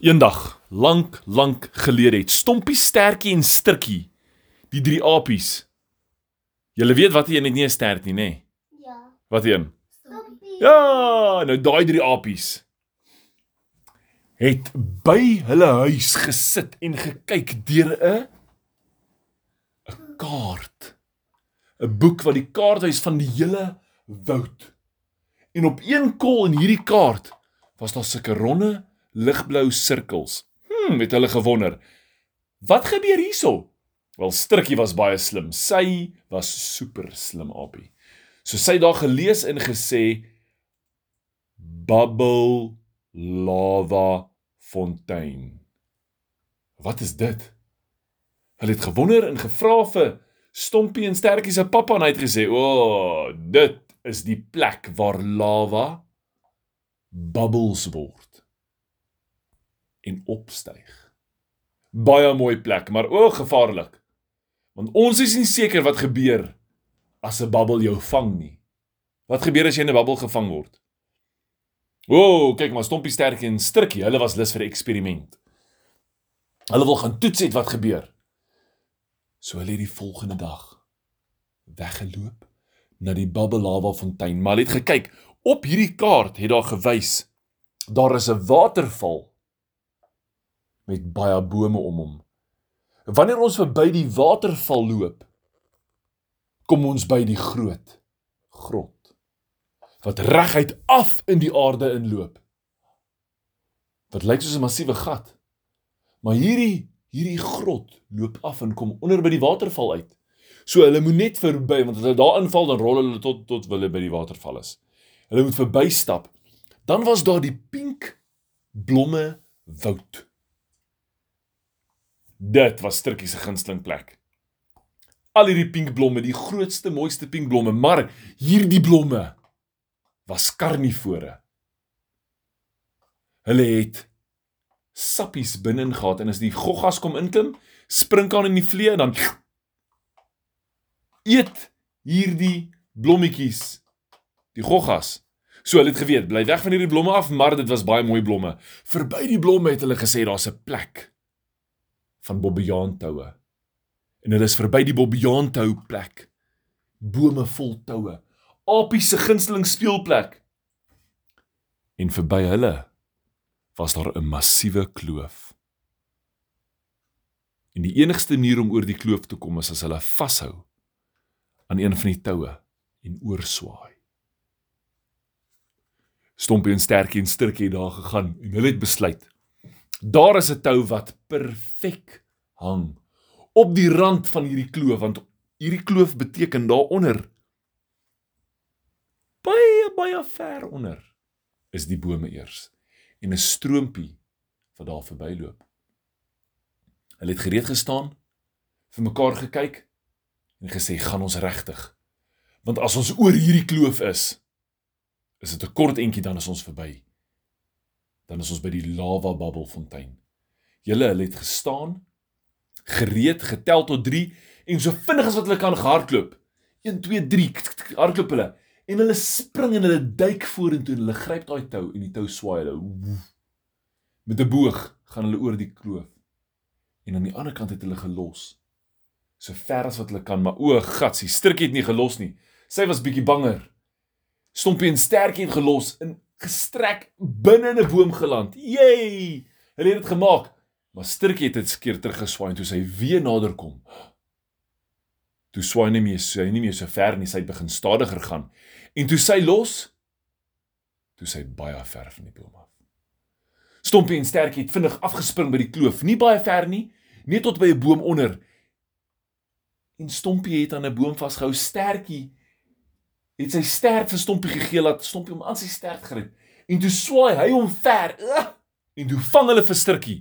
Eendag, lank, lank gelede het Stompie, Stertjie en Stirtjie, die drie apies. Julle weet wat een het nie 'n stert nie, nê? Nee? Ja. Wat een? Stompie. Ja, nou daai drie apies het by hulle huis gesit en gekyk deur 'n 'n kaart. 'n Boek wat die kaart wys van die hele woud. En op een kol in hierdie kaart was daar sulke ronde ligblou sirkels. Hm, het hulle gewonder. Wat gebeur hierso? Wel Strikkie was baie slim. Sy was super slim apie. So sy het daar gelees en gesê bubble lava fontein. Wat is dit? Hulle het gewonder en gevra vir Stompie en Stertjie se pappa en hy het gesê, "O, oh, dit is die plek waar lava bubbles word en opstyg." Baie mooi plek, maar o, gevaarlik. Want ons is nie seker wat gebeur as 'n bubbel jou vang nie. Wat gebeur as jy in 'n bubbel gevang word? O, kyk maar Stompie Stertjie en Strikkie, hulle was lus vir 'n eksperiment. Hulle wil gaan toets het wat gebeur. So hulle het die volgende dag weggeloop na die Bubble Lava fontein, maar hulle het gekyk. Op hierdie kaart het daar gewys daar is 'n waterval met baie bome om hom. Wanneer ons verby die waterval loop, kom ons by die groot grot wat reguit af in die aarde inloop. Wat lyk soos 'n massiewe gat. Maar hierdie hierdie grot loop af en kom onder by die waterval uit. So hulle moet net verby want as hulle daar inval dan rol hulle tot tot hulle by die waterval is. Hulle moet verbystap. Dan was daar die pink blomme woud. Dit was Sturkie se gunsteling plek. Al hierdie pink blomme, die grootste, mooiste pink blomme, maar hierdie blomme was karnivore. Hulle het sappies binne gehad en as die goggas kom inklim, spring aan in die vlee en dan eet hierdie blommetjies die goggas. So hulle het geweet, bly weg van hierdie blomme af, maar dit was baie mooi blomme. Verby die blomme het hulle gesê daar's 'n plek van bobbejaantoue. En hulle is verby die bobbejaantou plek. Bome vol toue. Apie se gunsteling speelplek. En verby hulle was daar 'n massiewe kloof. En die enigste manier om oor die kloof te kom is as hulle vashou aan een van die toue en oorswaai. Stompie en Stertjie en Stirtjie het daar gegaan en hulle het besluit. Daar is 'n tou wat perfek hang op die rand van hierdie kloof want hierdie kloof beteken daaronder baie baie ver onder is die bome eers en 'n stroompie wat daar verbyloop. Hulle het gereed gestaan, vir mekaar gekyk en gesê gaan ons regtig. Want as ons oor hierdie kloof is, is dit 'n kort entjie dan is ons verby. Dan is ons by die lava bubble fontein. Julle het gestaan, gereed, getel tot 3 en so vinnig as wat hulle kan gehardloop. 1 2 3 hardloop hulle en hulle spring en hulle duik vorentoe en hulle gryp daai tou en die tou swaai hulle. Met 'n boog gaan hulle oor die kloof. En aan die ander kant het hulle gelos. So ver as wat hulle kan, maar o, gatsie, Stirkie het nie gelos nie. Sy was bietjie banger. Stompie en Stertjie het gelos en gestrek binne in 'n boom geland. Jey! Hulle het dit gemaak. Maar Stirkie het dit skeer teruggeswaai toe sy weer nader kom. Toe swaai nie meer, sy nie meer so ver nie, sy het begin stadiger gaan. En toe sy los, toe sy baie ver van die boom af. Stompie en Stertjie het vinnig afgespring by die kloof, nie baie ver nie, net tot by 'n boom onder. En Stompie het aan 'n boom vasgehou. Stertjie het sy stert vir Stompie gegee laat Stompie hom aan sy stert gryp. En toe swaai hy hom ver. En toe vang hulle vir Stirkie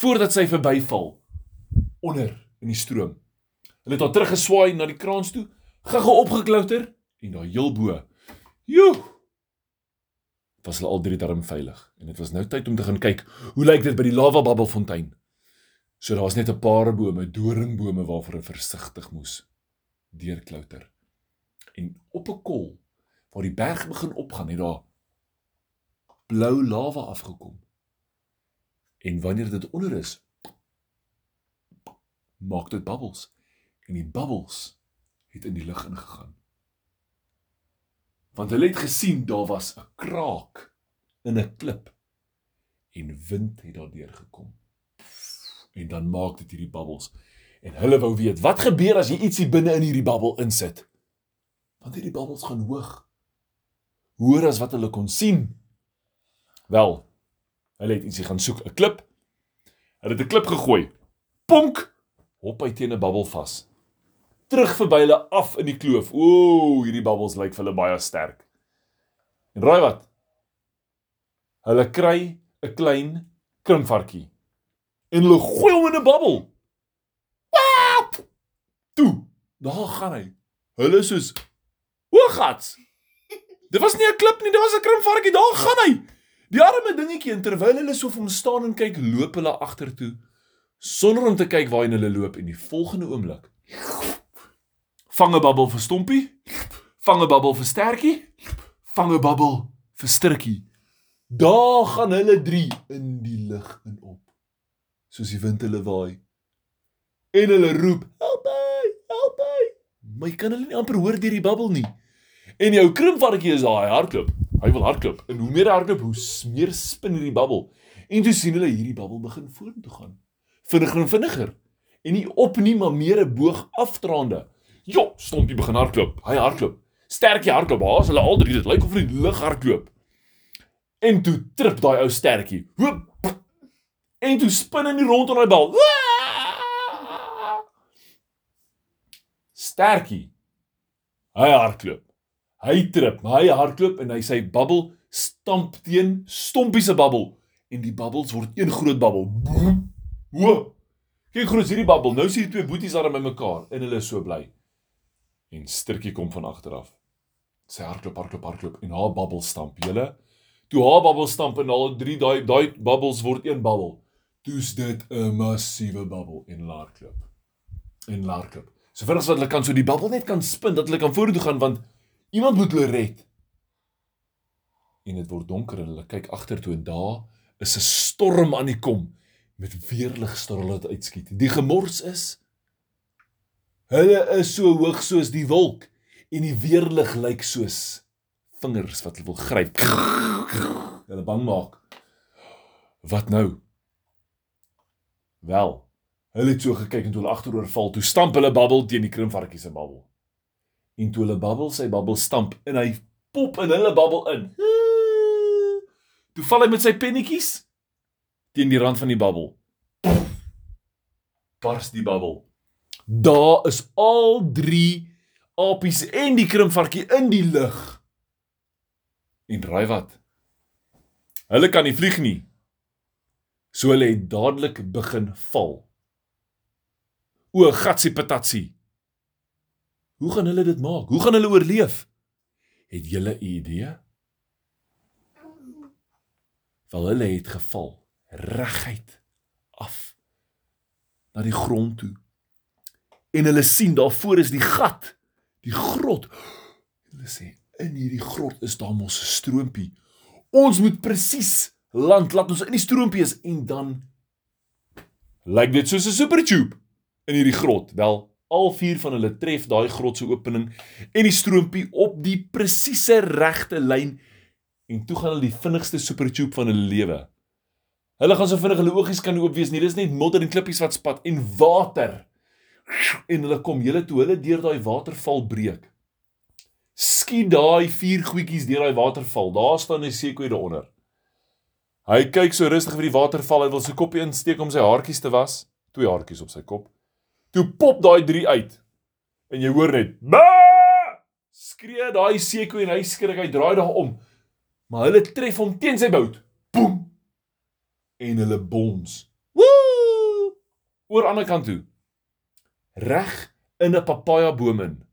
voordat sy verbyval onder in die stroom. Hulle het haar teruggeswaai na die kraans toe, gaga opgeklouter en daar heel bo. Joe. Was hulle al drie darm veilig en dit was nou tyd om te gaan kyk hoe lyk dit by die lava bubble fontein. So daar was net 'n paar bome, doringbome waarvoor hulle versigtig moes deurklouter. En op 'n kol waar die berg begin opgaan, het daar blou lava afgekom. En wanneer dit onder is, maak dit bubbles en die bubbles het in die lug ingegaan. Want hulle het gesien daar was 'n kraak in 'n klip en wind het daardeur gekom. En dan maak dit hierdie bubbles en hulle wou weet wat gebeur as jy ietsie binne in hierdie bubbel insit. Want hierdie bubbles gaan hoog. Hoër as wat hulle kon sien. Wel, hulle het ietsie gaan soek, 'n klip. Hulle het 'n klip gegooi. Ponk, hop hy teen 'n bubbel vas. Terug verby hulle af in die kloof. Ooh, hierdie bubbles lyk vir hulle baie sterk. En raai wat? Hulle kry 'n klein krimpvarkie. En hulle gooi hom in 'n bubbel. Wap! Toe, daar gaan hy. Hulle soos Hoogats. Dit was nie 'n klip nie, dit was 'n krimpvarkie. Daar gaan hy. Die arme dingetjie en terwyl hulle so vir hom staan en kyk, loop hulle agtertoe sonder om te kyk waarheen hulle loop en die volgende oomblik vang 'n bubbel vir Stompie, vang 'n bubbel vir Stertjie, vang 'n bubbel vir Strikkie. Daar gaan hulle drie in die lug in op. Soos die wind hulle waai. En hulle roep: "Help my! Help my!" Maar jy kan hulle nie amper hoor deur die bubbel nie. En jou krimpvarkie is daai hardloop. Hy wil hardloop. En hoe meer hy hardloop, hoe meer spin hierdie bubbel. En toe sien hulle hierdie bubbel begin vorentoe gaan. Vinniger en vinniger. En nie op nie, maar meer 'n boog aftraande. Jo, Stompie begin hardloop. Hy hardloop. Sterkie hardloop. Haas hulle al drie. Dit lyk of in die lug hardloop. En toe trip daai ou stertjie. Hoop. En toe spin hy rond om daai bal. Stertjie. Hy hardloop. Hy trip, hy hardloop en hy sy bubbel stamp teen Stompie se bubbel en die bubbles word een groot bubbel. Ho! Kyk groot hierdie bubbel. Nou sien die twee boeties daar by mekaar en hulle is so bly. En Stirkie kom van agter af. Sy hardloop, hardloop, hardloop en haar bubbel stamp. Julle Toe haar bubbel stamp en al drie daai daai bubbles word een bubbel. Toe's dit 'n massiewe bubbel en laarklip. En laarklip. So vinnig as wat hulle kan so die bubbel net kan spin dat hulle kan vorentoe gaan want iemand moet hulle red. En dit word donker en hulle kyk agtertoe en daar is 'n storm aan die kom met weerligstrale wat uitskiet. Die gemors is hulle is so hoog soos die wolk en die weerlig lyk soos vingers wat hulle wil gryp. Hulle bang maak. Wat nou? Wel, hulle het so gekyk en toe hulle agteroor val, toe stamp hulle babbel teen die krimvarkie se babbel. En toe hulle babbel sy babbel stamp en hy pop in hulle babbel in. Toe val hy met sy pennetjies teen die rand van die babbel. Bars die babbel. Daar is al 3 apies en die krimvarkie in die lug. En raai wat? Hulle kan nie vlieg nie. So hulle het dadelik begin val. O, gatsie patatsie. Hoe gaan hulle dit maak? Hoe gaan hulle oorleef? Het julle 'n idee? Wel hulle het geval reguit af na die grond toe. En hulle sien daar voor is die gat, die grot. Hulle sê in hierdie grot is daar mos 'n stroompie. Ons moet presies land laat ons in die stroompie is en dan lyk dit soos 'n supertube in hierdie grot. Wel, al vier van hulle tref daai grot se opening en die stroompie op die presiese regte lyn en toe gaan hulle die vinnigste supertube van hulle lewe. Hulle gaan so vinnig hulle oogies kan oop wees nie. Dis net modder en klippies wat spat en water. En hulle kom hele toe hulle deur daai waterval breek skiet daai vier goetjies deur daai waterval. Daar staan 'n seekoei daaronder. Hy kyk so rustig vir die waterval. Hy wil sy kopie insteek om sy haartjies te was. Twee haartjies op sy kop. Toe pop daai drie uit. En jy hoor net: "Ba!" Skree daai seekoei en hy skrik, hy draai daar om. Maar hulle tref hom teen sy bout. Boem. En hulle boms. Woe! Oor aan die ander kant toe. Reg in 'n papaja boom in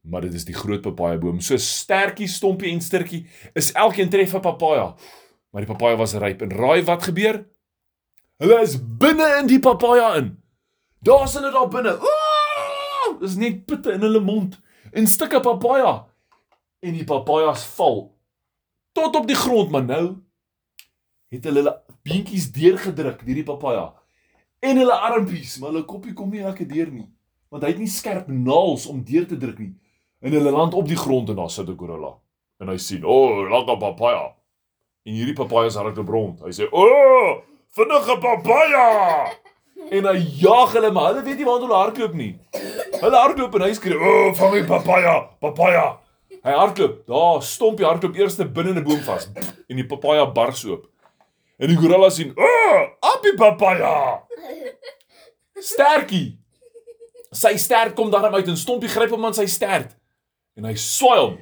maar dit is die groot papaja boom. So sterkie, stompie en stirkie is elkeen tref 'n papaja. Maar die papaja was ryp en raai wat gebeur? Hulle is binne in die papaja in. Daar's hulle daar binne. Dis net pitte in hulle mond en stukke papaja. En die papajas val tot op die grond, maar nou het hulle beentjies deurgedruk deur die papaja. En hulle armpies, maar hulle koppie kom nie lekker deur nie, want hy het nie skerp naels om deur te druk nie. En hulle land op die grond en daar sit 'n gorilla. En hy sien, "O, oh, lekker papaja." En hierdie papaja is hardop rond. Hy sê, "O, oh, vinnige papaja!" En hy jag hulle, maar hulle weet nie waar hulle hardloop nie. Hulle hardloop en hy skree, "O, oh, vang my papaja, papaja." Hy hardloop. Daar stomp hy hardloop eers binne 'n boom vas en die papaja bars oop. En die gorilla sien, "O, oh, appie papaja." Sterkie. Sy stert kom daarom uit en stompie gryp hom aan sy stert. En hy swaai hom.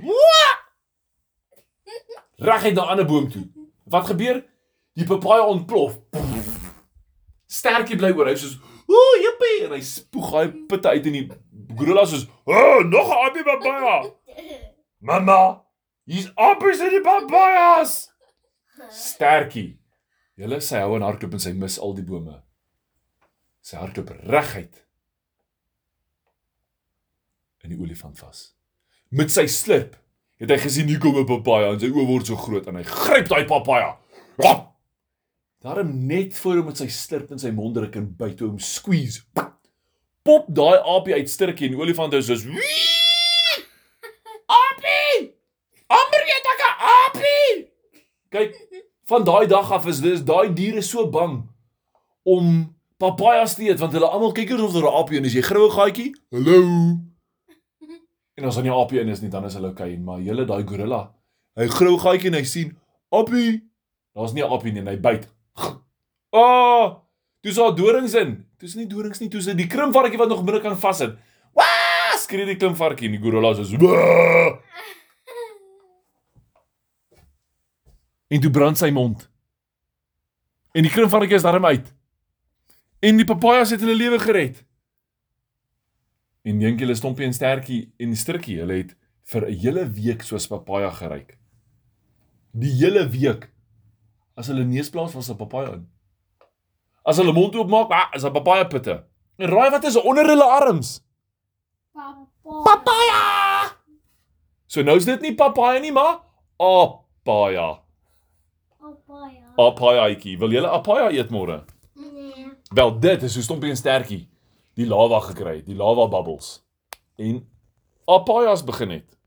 Reguit na 'n ander boom toe. Wat gebeur? Die papaja ontplof. Sterkie bly oor. Hy sê, "Ooh, jippie!" en hy spoeg hy pitte uit in die gorilla sê, "O, oh, nog 'n appie papaja." Mamma, hier's appies in die papajas. Sterkie. Julle sy hou en hardloop en sy mis al die bome. Sy hardloop reguit in die olifant vas. Met sy slip het hy gesien hier kom 'n papaja en sy oë word so groot en hy gryp daai papaja. Daarom net voor hom met sy slurp in sy mond druk en byt hom squeeze. Pop daai aapie uit sturkie en die olifant is soos Aapie! Amber jy tak 'n aapie! Kyk, van daai dag af is dis daai diere so bang om papajas te eet want hulle almal kyk oor of daar 'n aapie en as jy grou gaatjie, hallo. En as dan nie 'n aapie in is nie, dan is hulle okay, maar julle daai gorilla, hy grou gaatjie en hy sien aapie. Daar's nie 'n aapie nie en hy byt. Ah! Oh, dis daar dorings in. Dis nie dorings nie, dis die krimvarkie wat nog binne kan vashit. Waa! Skree die krimvarkie en die gorilla so. Waa! En toe brand sy mond. En die krimvarkie is daarom uit. En die papajas het hulle lewe gered. En dink julle stompie en stertjie en strikkie, hulle het vir 'n hele week soos papaja geryk. Die hele week. As hulle neusplaas was 'n papaja in. As hulle mond oopmaak, ah, is 'n papaja pitte. En raai wat is onder hulle arms? Papa. Papaja. So nou is dit nie papaja nie, maar apaja. Papaya. Apajaitjie. Wil julle apaja eet môre? Nee. Wel, dit is so stompie en stertjie die lava gekry het, die lava bubbles. En apajas begin het.